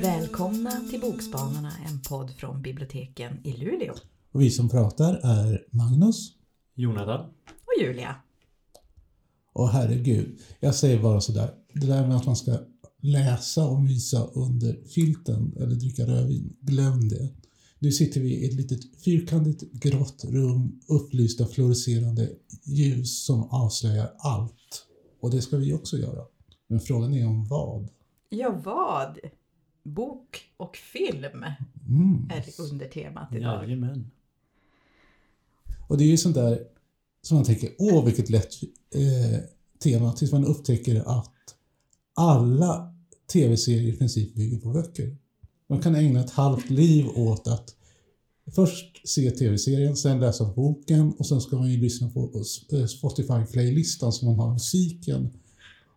Välkomna till Bokspanarna, en podd från biblioteken i Luleå. Och vi som pratar är Magnus Jonathan. Och Julia. och herregud, jag säger bara sådär. Det där med att man ska läsa och mysa under filten eller dricka rödvin, glöm det. Nu sitter vi i ett litet fyrkantigt grått rum upplyst av fluorescerande ljus som avslöjar allt. Och det ska vi också göra. Men frågan är om vad? Ja, vad? Bok och film Mm. är undertemat idag. Jajamän. Och det är ju sånt där som man tänker, åh vilket lätt eh, tema, tills man upptäcker att alla tv-serier i princip bygger på böcker. Man kan ägna ett halvt liv åt att först se tv-serien, sen läsa boken och sen ska man ju lyssna på eh, Spotify-playlistan som man har musiken.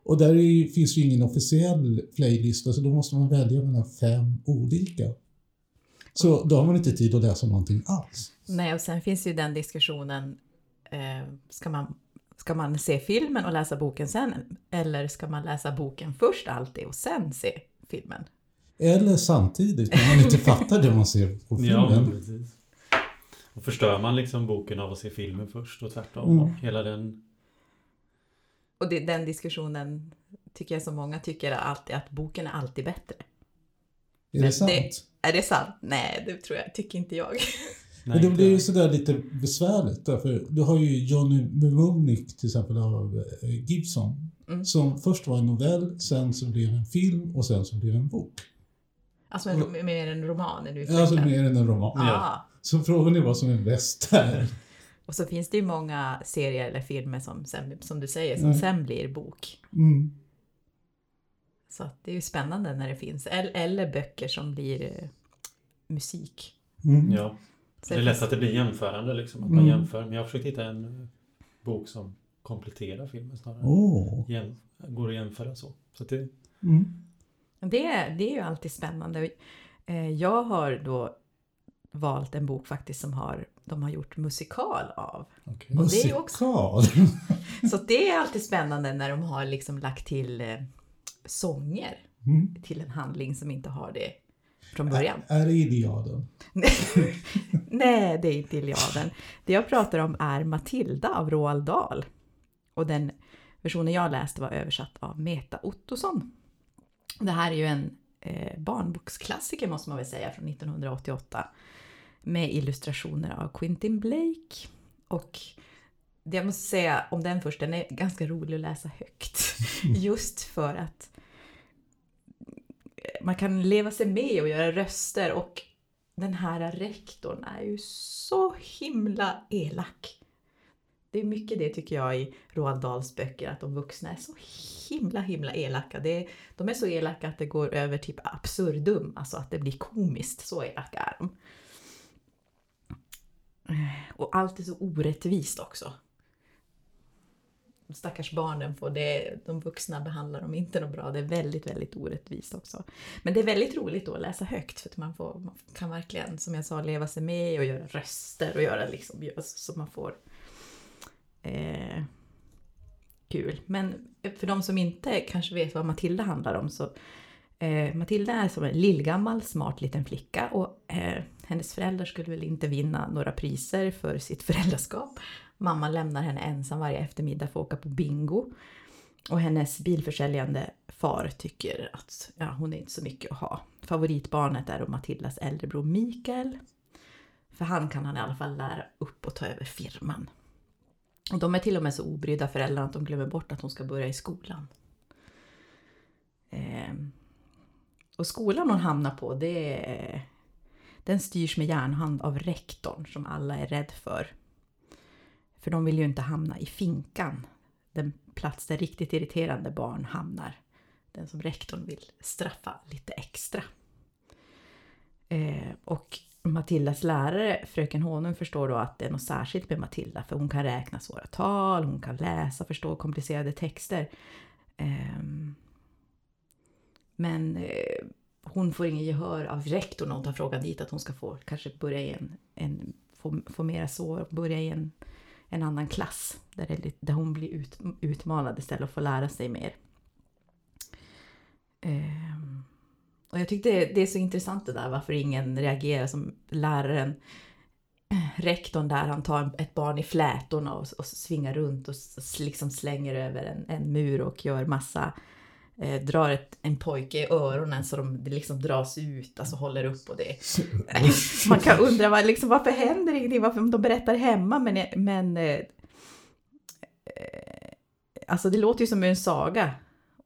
Och där är, finns ju ingen officiell playlista så då måste man välja mellan fem olika. Så då har man inte tid att läsa någonting alls. Nej, och sen finns ju den diskussionen, eh, ska, man, ska man se filmen och läsa boken sen? Eller ska man läsa boken först alltid och sen se filmen? Eller samtidigt, när man inte fattar det man ser på filmen. Ja, men. Och förstör man liksom boken av att se filmen först och tvärtom. Mm. Och hela den... Och det, den diskussionen tycker jag så många tycker är alltid att boken är alltid bättre. är det sant? Är det sant? Nej, det tror jag, tycker inte jag. Men det blir ju sådär lite besvärligt därför du har ju Johnny Mnemonic till exempel av eh, Gibson. Mm. Som först var en novell, sen så blev en film och sen så blev en bok. Alltså en, mer en roman, en Alltså utvecklad. mer än en roman. Ja. Så frågan är vad som är bäst där. Och så finns det ju många serier eller filmer som, sen, som du säger, som Mm. sen blir bok. Mm. Så att det är ju spännande när det finns. Eller, eller böcker som blir eh, musik. Mm. Ja. Så Det är lätt att det blir jämförande liksom. Att man Mm. jämför. Men jag har försökt hitta en eh, bok som kompletterar filmen snarare. Åh. Jäm, går att jämföra så. Så att det... Mm. Det, är- det är ju alltid spännande. Eh, Jag har då valt en bok faktiskt som har, de har gjort musikal av. Okej. Och det är också- Musikal. Så det är alltid spännande när de har liksom lagt till eh, sånger Mm. till en handling som inte har det från början. Är det Iliaden? Nej, det är inte Iliaden. Det jag pratar om är Matilda av Roald Dahl. Och den versionen jag läste var översatt av Meta Ottosson. Det här är ju en eh, barnboksklassiker måste man väl säga från 1988. Med illustrationer av Quentin Blake. Och det jag måste säga om den först, den är ganska rolig att läsa högt. Just för att man kan leva sig med och göra röster och den här rektorn är ju så himla elak. Det är mycket det tycker jag i Roald Dahls böcker, att de vuxna är så himla himla elaka. Det är, de är så elaka att det går över typ absurdum, alltså att det blir komiskt. Så elaka är de. Eh, och allt är så orättvist också. De stackars barnen får det, de vuxna behandlar dem inte något bra. Det är väldigt, väldigt orättvist också. Men det är väldigt roligt då att läsa högt för att man, får, man kan verkligen, som jag sa, leva sig med och göra röster och göra liksom, så man får eh, kul. Men för de som inte kanske vet vad Matilda handlar om så eh, Matilda är som en lillgammal smart liten flicka och eh, hennes föräldrar skulle väl inte vinna några priser för sitt föräldraskap. Mamma lämnar henne ensam varje eftermiddag för att åka på bingo. Och hennes bilförsäljande far tycker att ja, hon är inte så mycket att ha. Favoritbarnet är då Matildas äldre bror Mikael. För han kan han i alla fall lära upp och ta över firman. Och de är till och med så obrydda föräldrar att de glömmer bort att hon ska börja i skolan. Eh, Och skolan hon hamnar på, det är, den styrs med järnhand av rektorn som alla är rädd för. För de vill ju inte hamna i finkan, den plats där riktigt irriterande barn hamnar. Den som rektorn vill straffa lite extra. Eh, och Matildas lärare, fröken Honung, förstår då att det är något särskilt med Matilda för hon kan räkna svåra tal, hon kan läsa, förstå komplicerade texter. Ehm, men eh, hon får ingen gehör av rektorn när hon tar frågan dit att hon ska få kanske börja i en, en få, få mera så, börja i en, en annan klass där, det, lite- där hon blir ut, utmanad istället och får lära sig mer. Eh, och jag tyckte det, är så intressant det där varför ingen reagerar som läraren. Rektorn där, han tar ett barn i flätorna och, och svingar runt och liksom slänger över en, en mur och gör massa eh, drar ett, en pojke i öronen så de det liksom dras ut, alltså håller upp och det. Man kan undra vad, liksom, varför händer ingenting, varför de berättar hemma men, men eh, eh, alltså det låter ju som en saga.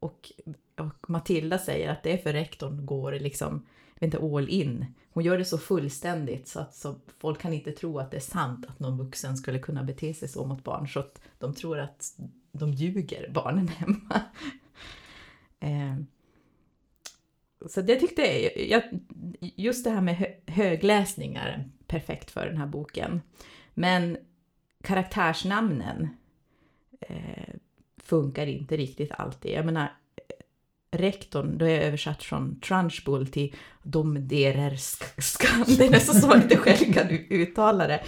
Och, och Matilda säger att det är för rektorn går liksom, jag vet inte, all in. Hon gör det så fullständigt så att så folk kan inte tro att det är sant att någon vuxen skulle kunna bete sig så mot barn. Så att de tror att de ljuger barnen hemma. Eh, så det tyckte jag, jag, just det här med hö, är perfekt för den här boken. Men karaktärsnamnen eh, funkar inte riktigt alltid. Jag menar, rektorn, då är jag översatt från Trunchbull till Domderer Skan. Det är nästan så man inte själv kan uttala det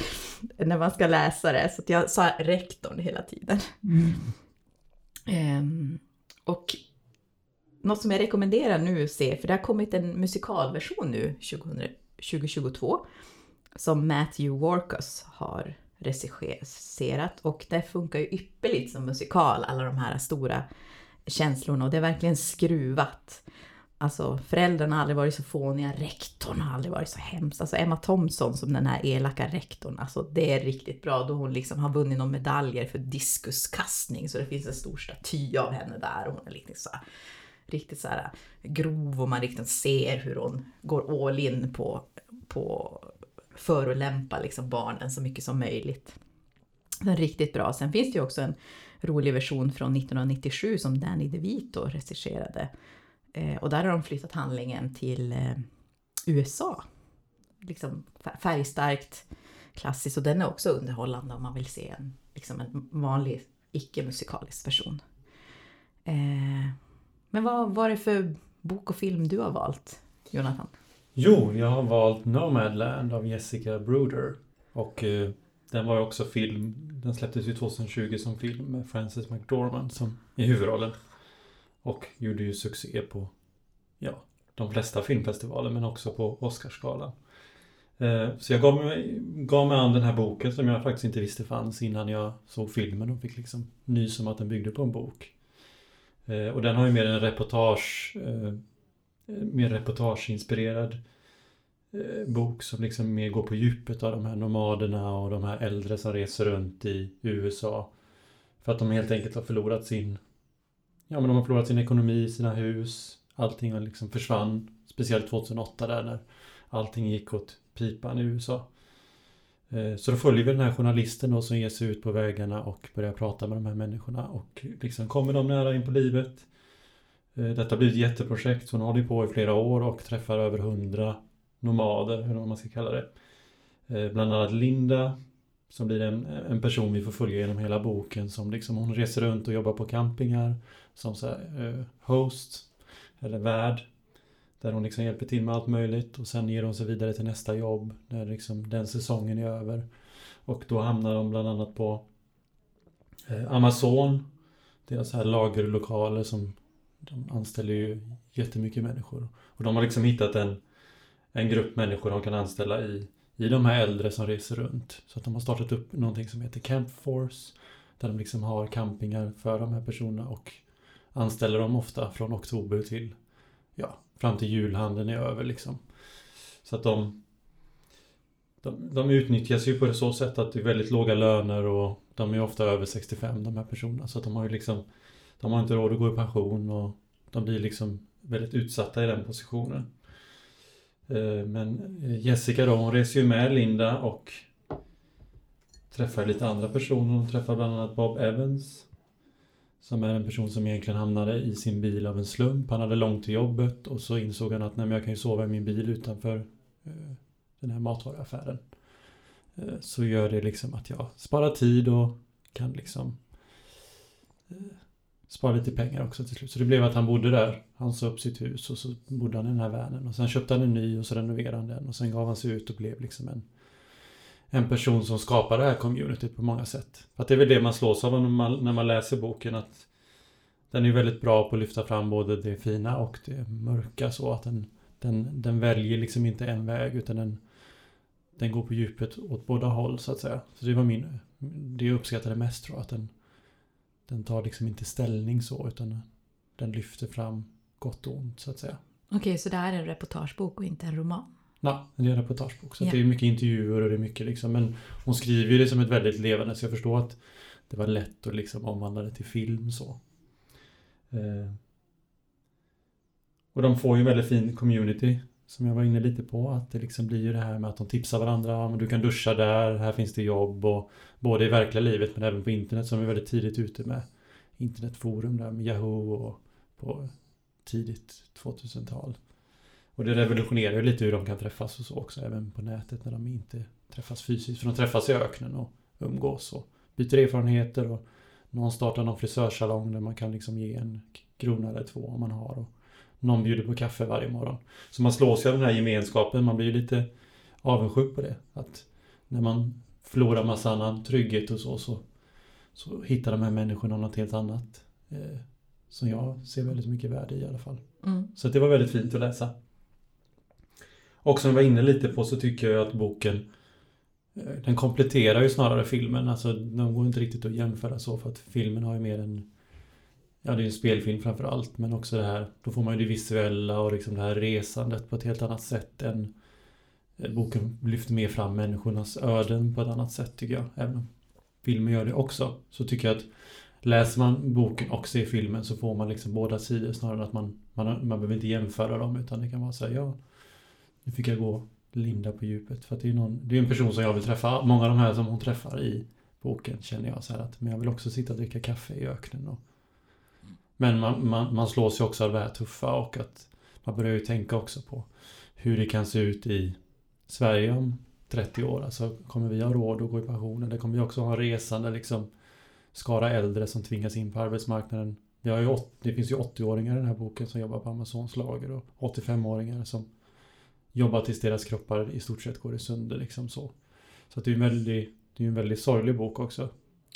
när man ska läsa det. Så jag sa rektorn hela tiden. Ehm, och något som jag rekommenderar nu att se, för det har kommit en musikalversion nu 2000, 2022 som Matthew Warkus har regisserat och det funkar ju ypperligt som musikal, alla de här stora känslorna och det är verkligen skruvat. Alltså föräldrarna har aldrig varit så fåniga, rektorn har aldrig varit så hemsk, Alltså Emma Thompson som den här elaka rektorn, alltså det är riktigt bra då hon liksom har vunnit några medaljer för diskuskastning så det finns en stor staty av henne där och hon är liksom så här, riktigt så här grov och man riktigt ser hur hon går all in på, på förolämpa liksom barnen så mycket som möjligt. Den är riktigt bra. Sen finns det ju också en rolig version från 1997 som Danny DeVito regisserade. Eh, och där har de flyttat handlingen till eh, USA. Liksom färgstarkt, klassiskt och den är också underhållande om man vill se en, liksom en vanlig icke-musikalisk version. Eh, men vad var det för bok och film du har valt, Jonathan? Jo, jag har valt Nomadland av Jessica Bruder. Och eh, den var ju också film. Den släpptes ju 2020 som film med Frances McDormand som i huvudrollen. Och gjorde ju succé på ja, de flesta filmfestivaler men också på Oscarsgalan. Eh, så jag gav mig, gav mig an den här boken som jag faktiskt inte visste fanns innan jag såg filmen och fick liksom nys om att den byggde på en bok. Eh, och den har ju mer en reportage eh, mer reportageinspirerad Eh, bok som liksom mer går på djupet av de här nomaderna och de här äldre som reser runt i USA. För att de helt enkelt har förlorat sin Ja men de har förlorat sin ekonomi, sina hus. Allting har liksom försvann. Speciellt 2008 där när allting gick åt pipan i USA. Eh, så då följer vi den här journalisten då som ger sig ut på vägarna och börjar prata med de här människorna och liksom kommer de nära in på livet. Eh, detta blir ett jätteprojekt, så hon håller på i flera år och träffar över hundra nomader, eller vad man ska kalla det. Eh, bland annat Linda, som blir en, en person vi får följa genom hela boken, som liksom hon reser runt och jobbar på campingar som så här, eh, host, eller värd. Där hon liksom hjälper till med allt möjligt och sen ger hon sig vidare till nästa jobb när liksom den säsongen är över. Och då hamnar de bland annat på eh, Amazon, deras här lagerlokaler som de anställer ju jättemycket människor. Och de har liksom hittat en, en grupp människor de kan anställa i, i de här äldre som reser runt. Så att de har startat upp någonting som heter Camp Force. Där de liksom har campingar för de här personerna och anställer dem ofta från oktober till ja, fram till julhandeln är över liksom. Så att de de, de utnyttjas ju på så sätt att det är väldigt låga löner och de är ofta över 65 de här personerna. Så att de har ju liksom De har inte råd att gå i pension och de blir liksom väldigt utsatta i den positionen. Eh, men eh, Jessica då, hon reser ju med Linda och träffar lite andra personer. Hon träffar bland annat Bob Evans. Som är en person som egentligen hamnade i sin bil av en slump. Han hade långt till jobbet och så insåg han att nej, men jag kan ju sova i min bil utanför eh, den här matvaruaffären. Så gör det liksom att jag sparar tid och kan liksom eh, spara lite pengar också till slut. Så det blev att han bodde där. Han sa upp sitt hus och så bodde han i den här vanen. Och sen köpte han en ny och så renoverade han den. Och sen gav han sig ut och blev liksom en, en person som skapade det här communityt på många sätt. Att det är väl det man slås av när man, när man läser boken att den är väldigt bra på att lyfta fram både det fina och det mörka så att den, den, den väljer liksom inte en väg utan den, den går på djupet åt båda håll så att säga. Så det var min, det jag uppskattade mest tror jag att den, den tar liksom inte ställning så utan den lyfter fram gott och ont så att säga. Okej, så det här är en reportagebok och inte en roman? Ja, det är en reportagebok. Så Ja. det är mycket intervjuer och det är mycket liksom. Men hon skriver ju det som ett väldigt levande så jag förstår att det var lätt att liksom omvandla det till film så. Eh. Och de får ju en väldigt fin community som jag var inne lite på. Att det liksom blir ju det här med att de tipsar varandra. Ja, men du kan duscha där, här finns det jobb. Och både i verkliga livet men även på internet som är väldigt tidigt ute med internetforum där med Yahoo och på tidigt 2000-tal. Och det revolutionerar ju lite hur de kan träffas och så också, även på nätet när de inte träffas fysiskt. För de träffas i öknen och umgås och byter erfarenheter och någon startar någon frisörsalong där man kan liksom ge en krona eller två om man har. Och någon bjuder på kaffe varje morgon. Så man slås ju av den här gemenskapen, man blir ju lite avundsjuk på det. Att när man förlorar massa annan trygghet och så, så, så hittar de här människorna något helt annat. Eh, som jag ser väldigt mycket värde i i alla fall. Mm. Så det var väldigt fint att läsa. Och som jag var inne lite på så tycker jag att boken eh, den kompletterar ju snarare filmen. Alltså de går inte riktigt att jämföra så för att filmen har ju mer en Ja det är ju en spelfilm framför allt men också det här Då får man ju det visuella och liksom det här resandet på ett helt annat sätt än eh, Boken lyfter mer fram människornas öden på ett annat sätt tycker jag. Även om filmen gör det också. Så tycker jag att Läser man boken och ser filmen så får man liksom båda sidor snarare än att man, man, man behöver inte jämföra dem utan det kan vara så här, ja Nu fick jag gå Linda på djupet för att det är någon, det är en person som jag vill träffa. Många av de här som hon träffar i boken känner jag så här att men jag vill också sitta och dricka kaffe i öknen och men man, man, man slås ju också av det här tuffa och att man börjar ju tänka också på hur det kan se ut i Sverige om 30 år. Alltså kommer vi ha råd att gå i pension eller kommer vi också ha en resande liksom skara äldre som tvingas in på arbetsmarknaden. Vi har ju det finns ju 80-åringar i den här boken som jobbar på Amazons lager och 85-åringar som jobbar tills deras kroppar i stort sett går i sönder liksom så. Så det är ju en väldigt, det är ju en väldigt sorglig bok också.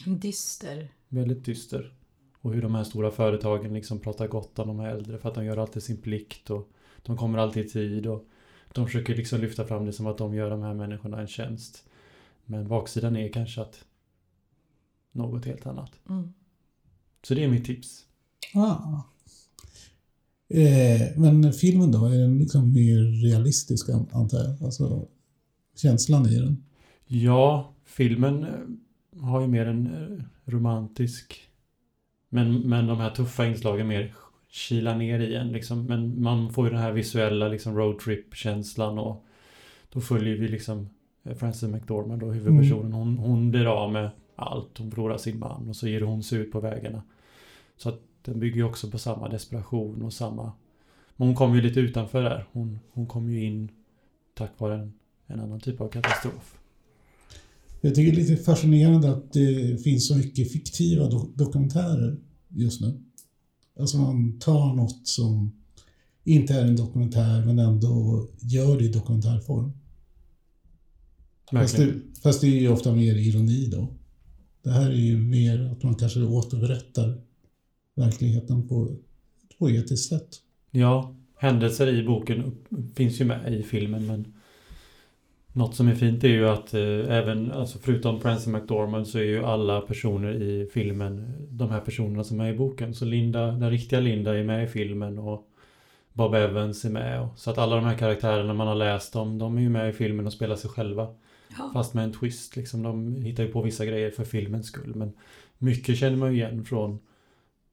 Dyster. Väldigt dyster. Och hur de här stora företagen liksom pratar gott om de här äldre för att de gör alltid sin plikt och de kommer alltid i tid och de försöker liksom lyfta fram det som att de gör de här människorna en tjänst. Men baksidan är kanske att något helt annat. Mm. Så det är mitt tips. Ah. Eh, men filmen då, är den liksom mer realistisk an- antar jag? Alltså känslan i den? Ja, filmen eh, har ju mer en eh, romantisk men, men de här tuffa inslagen mer kilar ner i en liksom. Men man får ju den här visuella liksom roadtrip-känslan och då följer vi liksom Frances McDormand då, huvudpersonen. Hon, hon blir av med allt. Hon förlorar sin man och så ger hon sig ut på vägarna. Så att den bygger ju också på samma desperation och samma... Men hon kommer ju lite utanför där. Hon, hon kommer ju in tack vare en, en annan typ av katastrof. Jag tycker det är lite fascinerande att det finns så mycket fiktiva do- dokumentärer just nu. Alltså man tar något som inte är en dokumentär men ändå gör det i dokumentärform. Fast det, fast det är ju ofta mer ironi då. Det här är ju mer att man kanske återberättar verkligheten på ett poetiskt sätt. Ja, händelser i boken finns ju med i filmen men något som är fint är ju att eh, även, alltså förutom Frances McDormand så är ju alla personer i filmen de här personerna som är i boken. Så Linda, den riktiga Linda är med i filmen och Bob Evans är med. Och, så att alla de här karaktärerna man har läst om, de är ju med i filmen och spelar sig själva. Ja. Fast med en twist liksom. De hittar ju på vissa grejer för filmens skull. Men mycket känner man ju igen från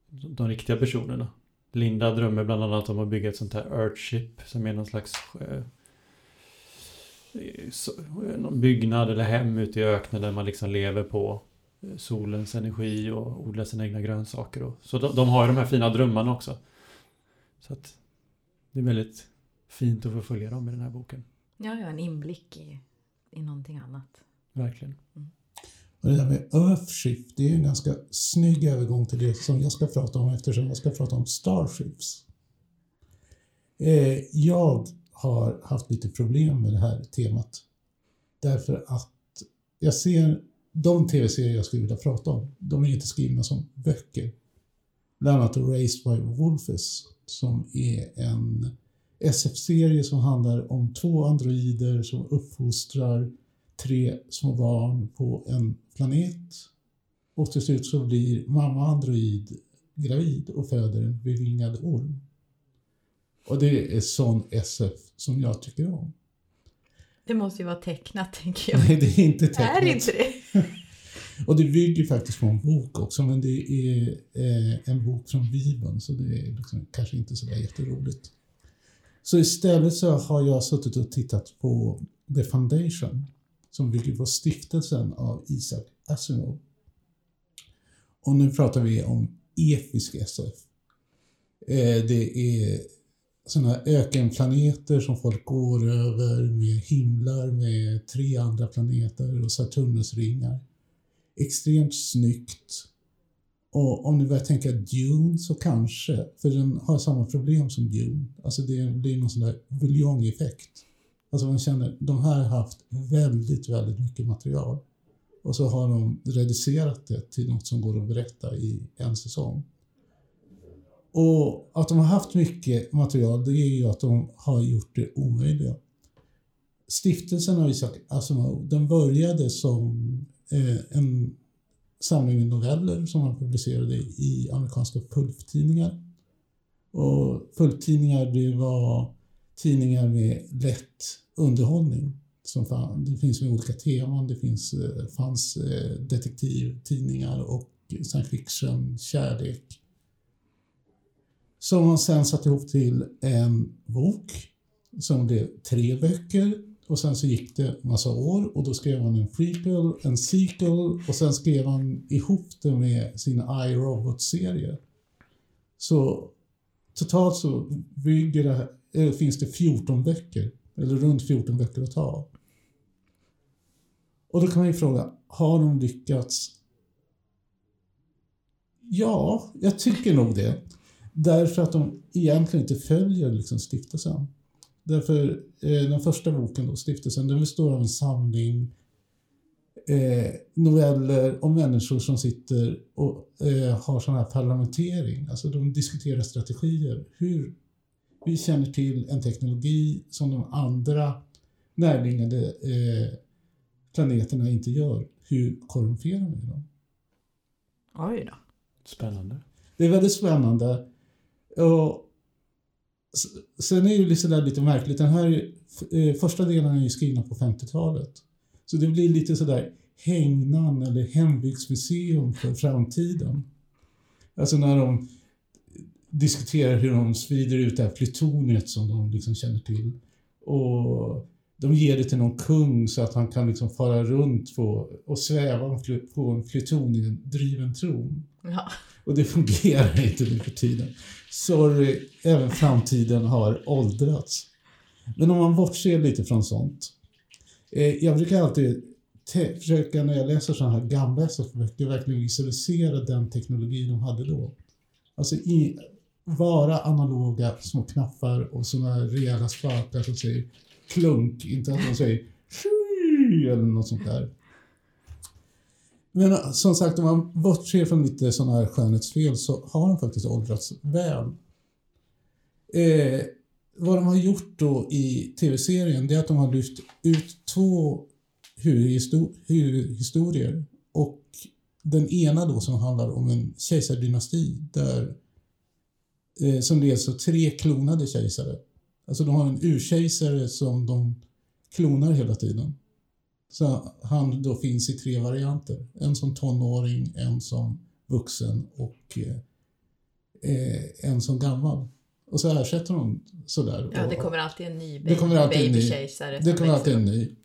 de riktiga personerna. Linda drömmer bland annat om att bygga ett sånt här Earthship som är någon slags eh, någon byggnad eller hem ute i öknen där man liksom lever på eh, solens energi och odlar sina egna grönsaker. Och, så de, de har ju de här fina drömmarna också. Så att det är väldigt fint att få följa dem i den här boken. Ja, ja, en inblick i, i någonting annat. Verkligen. Och det där med Earthshift, det är en ganska snygg övergång till det som jag ska prata om eftersom jag ska prata om Starships. Eh, jag har haft lite problem med det här temat. Därför att jag ser de tv-serier jag skulle vilja prata om, de är inte skrivna som böcker. Bland annat Raised by Wolfes som är en SF-serie som handlar om två androider som uppfostrar tre små barn på en planet. Och till slut så blir mamma android gravid och föder en bevingad orm. Och det är sån SF som jag tycker om. Det måste ju vara tecknat tänker jag. Nej, det är inte tecknat. Är inte det? Och det bygger faktiskt på en bok också, men det är eh, en bok från Bibeln, så det är liksom kanske inte så där jätteroligt. Så istället så har jag suttit och tittat på The Foundation, som bygger på stiftelsen av Isaac Asimov. Och nu pratar vi om episk SF. Eh, det är sådana här ökenplaneter som folk går över med himlar med tre andra planeter och Saturnusringar. Extremt snyggt. Och om ni börjar tänka Dune så kanske, för den har samma problem som Dune. Alltså det blir någon sån där buljongeffekt. Alltså man känner, de här har haft väldigt, väldigt mycket material. Och så har de reducerat det till något som går att berätta i en säsong. Och att de har haft mycket material, det är ju att de har gjort det omöjliga. Stiftelsen av Isaac Asimov, den började som eh, en samling med noveller som han publicerade i amerikanska pulptidningar. Och pulptidningar, det var tidningar med lätt underhållning. Som fan, det finns med olika teman. Det finns, eh, fanns eh, detektivtidningar och science fiction, kärlek. Som man sen satte ihop till en bok som blev tre böcker och sen så gick det massa år och då skrev han en prequel, en sequel och sen skrev han ihop det med sin iRobot-serie. Så totalt så bygger det, äh, finns det 14 böcker, eller runt 14 böcker att ta Och då kan man ju fråga, har de lyckats? Ja, jag tycker nog det. Därför att de egentligen inte följer liksom stiftelsen. Därför eh, den första boken, då, Stiftelsen, den består av en samling eh, noveller om människor som sitter och eh, har sån här parlamentering. Alltså de diskuterar strategier. Hur vi känner till en teknologi som de andra närliggande eh, planeterna inte gör. Hur korrumperar vi dem? Oj då. Spännande. Det är väldigt spännande. Och sen är det liksom där lite märkligt. Den här eh, första delen är ju skrivna på 50-talet. Så det blir lite sådär hängnan eller hembygdsmuseum för framtiden. Alltså när de diskuterar hur de sprider ut det här plutoniet som de liksom känner till. Och de ger det till någon kung så att han kan liksom fara runt på, och sväva på en plutoniedriven tron. Ja. Och det fungerar inte nu för tiden. Sorry, även framtiden har åldrats. Men om man bortser lite från sånt. Eh, jag brukar alltid försöka när jag läser sådana här gamla SF-böcker verkligen visualisera den teknologi de hade då. Alltså i, vara analoga små knappar och sådana rejäla spakar som säger klunk, inte att de säger eller något sånt där. Men eh, som sagt, om man bortser från lite sådana här skönhetsfel så har de faktiskt åldrats väl. Eh, vad de har gjort då i tv-serien det är att de har lyft ut två huvudhistorier och den ena då som handlar om en kejsardynasti där eh, som leds av tre klonade kejsare. Alltså de har en urkejsare som de klonar hela tiden. Så han då finns i tre varianter. En som tonåring, en som vuxen och eh, en som gammal. Och så ersätter de sådär. Ja, det kommer alltid en ny det kommer alltid en ny, babykejsare. Det kommer alltid en ny.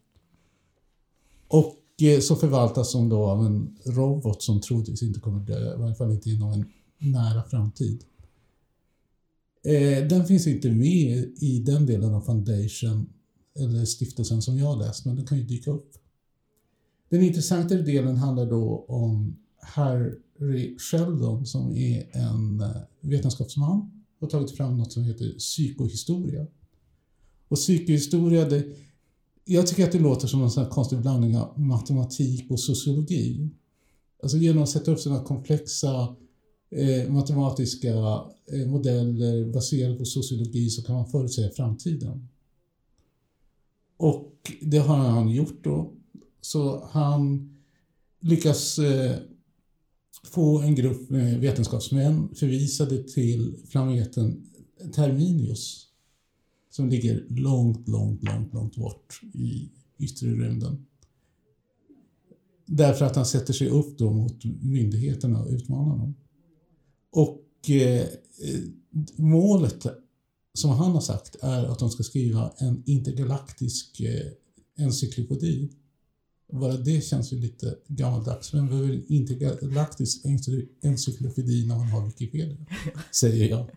Och eh, så förvaltas de då av en robot som troligtvis inte kommer dö, i varje fall inte inom en nära framtid. Eh, den finns inte med i den delen av Foundation eller stiftelsen som jag läst, men den kan ju dyka upp. Den intressantare delen handlar då om Harry Sheldon som är en eh, vetenskapsman och tagit fram något som heter psykohistoria. Och psykohistoria, det, jag tycker att det låter som en sån här konstig blandning av matematik och sociologi. Alltså genom att sätta upp sådana komplexa eh, matematiska eh, modeller baserade på sociologi så kan man förutsäga framtiden. Och det har han gjort då. Så han lyckas eh, få en grupp vetenskapsmän förvisade till planeten Terminius som ligger långt, långt, långt, långt bort i yttre rymden. Därför att han sätter sig upp då mot myndigheterna och utmanar dem. Och eh, eh målet som han har sagt är att de ska skriva en intergalaktisk eh, encyklopedi. Bara det känns ju lite gammaldags. Vem behöver en intergalaktisk encyklopedi när man har Wikipedia? Säger jag.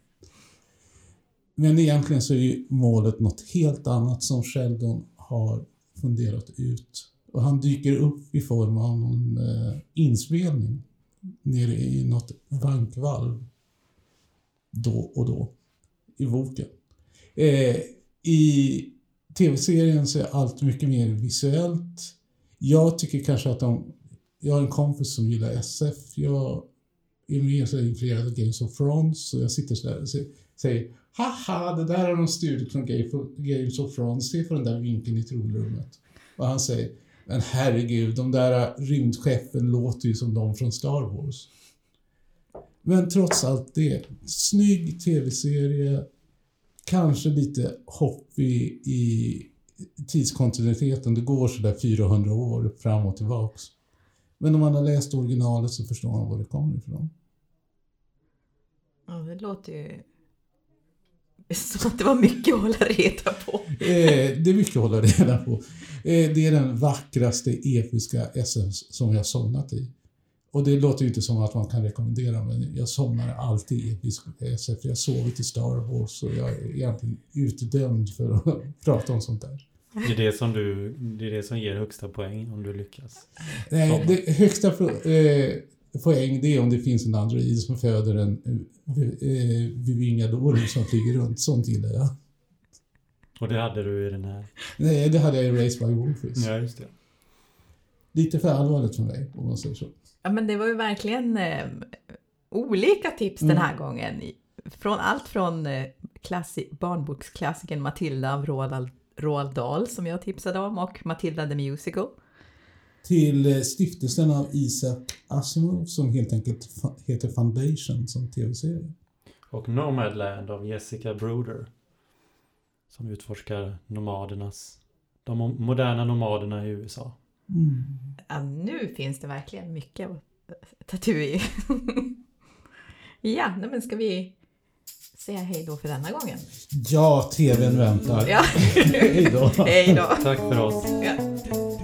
Men egentligen så är ju målet något helt annat som Sheldon har funderat ut. Och han dyker upp i form av någon eh, inspelning nere i något bankvalv då och då i boken. Eh, I tv-serien så är allt mycket mer visuellt. Jag tycker kanske att de... Jag har en kompis som gillar SF. Jag är mer så influerad av Games of Thrones så jag sitter så där och säger Haha, det där är någon studie från Games of Thrones. Se på den där vinkeln i tronrummet. Och han säger, men herregud, de där rymdskeppen låter ju som de från Star Wars. Men trots allt det, snygg tv-serie, kanske lite hopp i, i tidskontinuiteten. Det går sådär 400 år fram och tillbaks. Men om man har läst originalet så förstår man var det kommer ifrån. Ja, det låter ju som att det var mycket att hålla reda på. Eh, det är mycket att hålla reda på. Eh, det är den vackraste episka SM som jag somnat i. Och det låter ju inte som att man kan rekommendera men jag somnar alltid i SF. Jag har sovit i Star Wars och jag är egentligen utdömd för att prata om sånt där. Det är det som, du, det är det som ger högsta poäng om du lyckas? Nej, det högsta eh, poäng det är om det finns en android som föder en eh, bevingad orm som flyger runt. Sånt gillar jag. Och det hade du i den här? Nej, det hade jag i Race by Wolfish. Ja, just det. Lite för allvarligt för mig, om man säger så. Ja, men det var ju verkligen eh, olika tips mm. den här gången. Från allt från eh, barnboksklassikern Matilda av Roald, Roald Dahl som jag tipsade om och Matilda the Musical till eh, stiftelsen av Isaac Asimov som helt enkelt heter Foundation som tv-serie. Och Nomadland av Jessica Bruder. Som utforskar nomadernas, de moderna nomaderna i USA. Mm. Ja, nu finns det verkligen mycket att ta tur i. ja, men ska vi säga hej då för denna gången? Ja, tvn väntar. Ja. hej då. hej då. Tack för oss. Ja.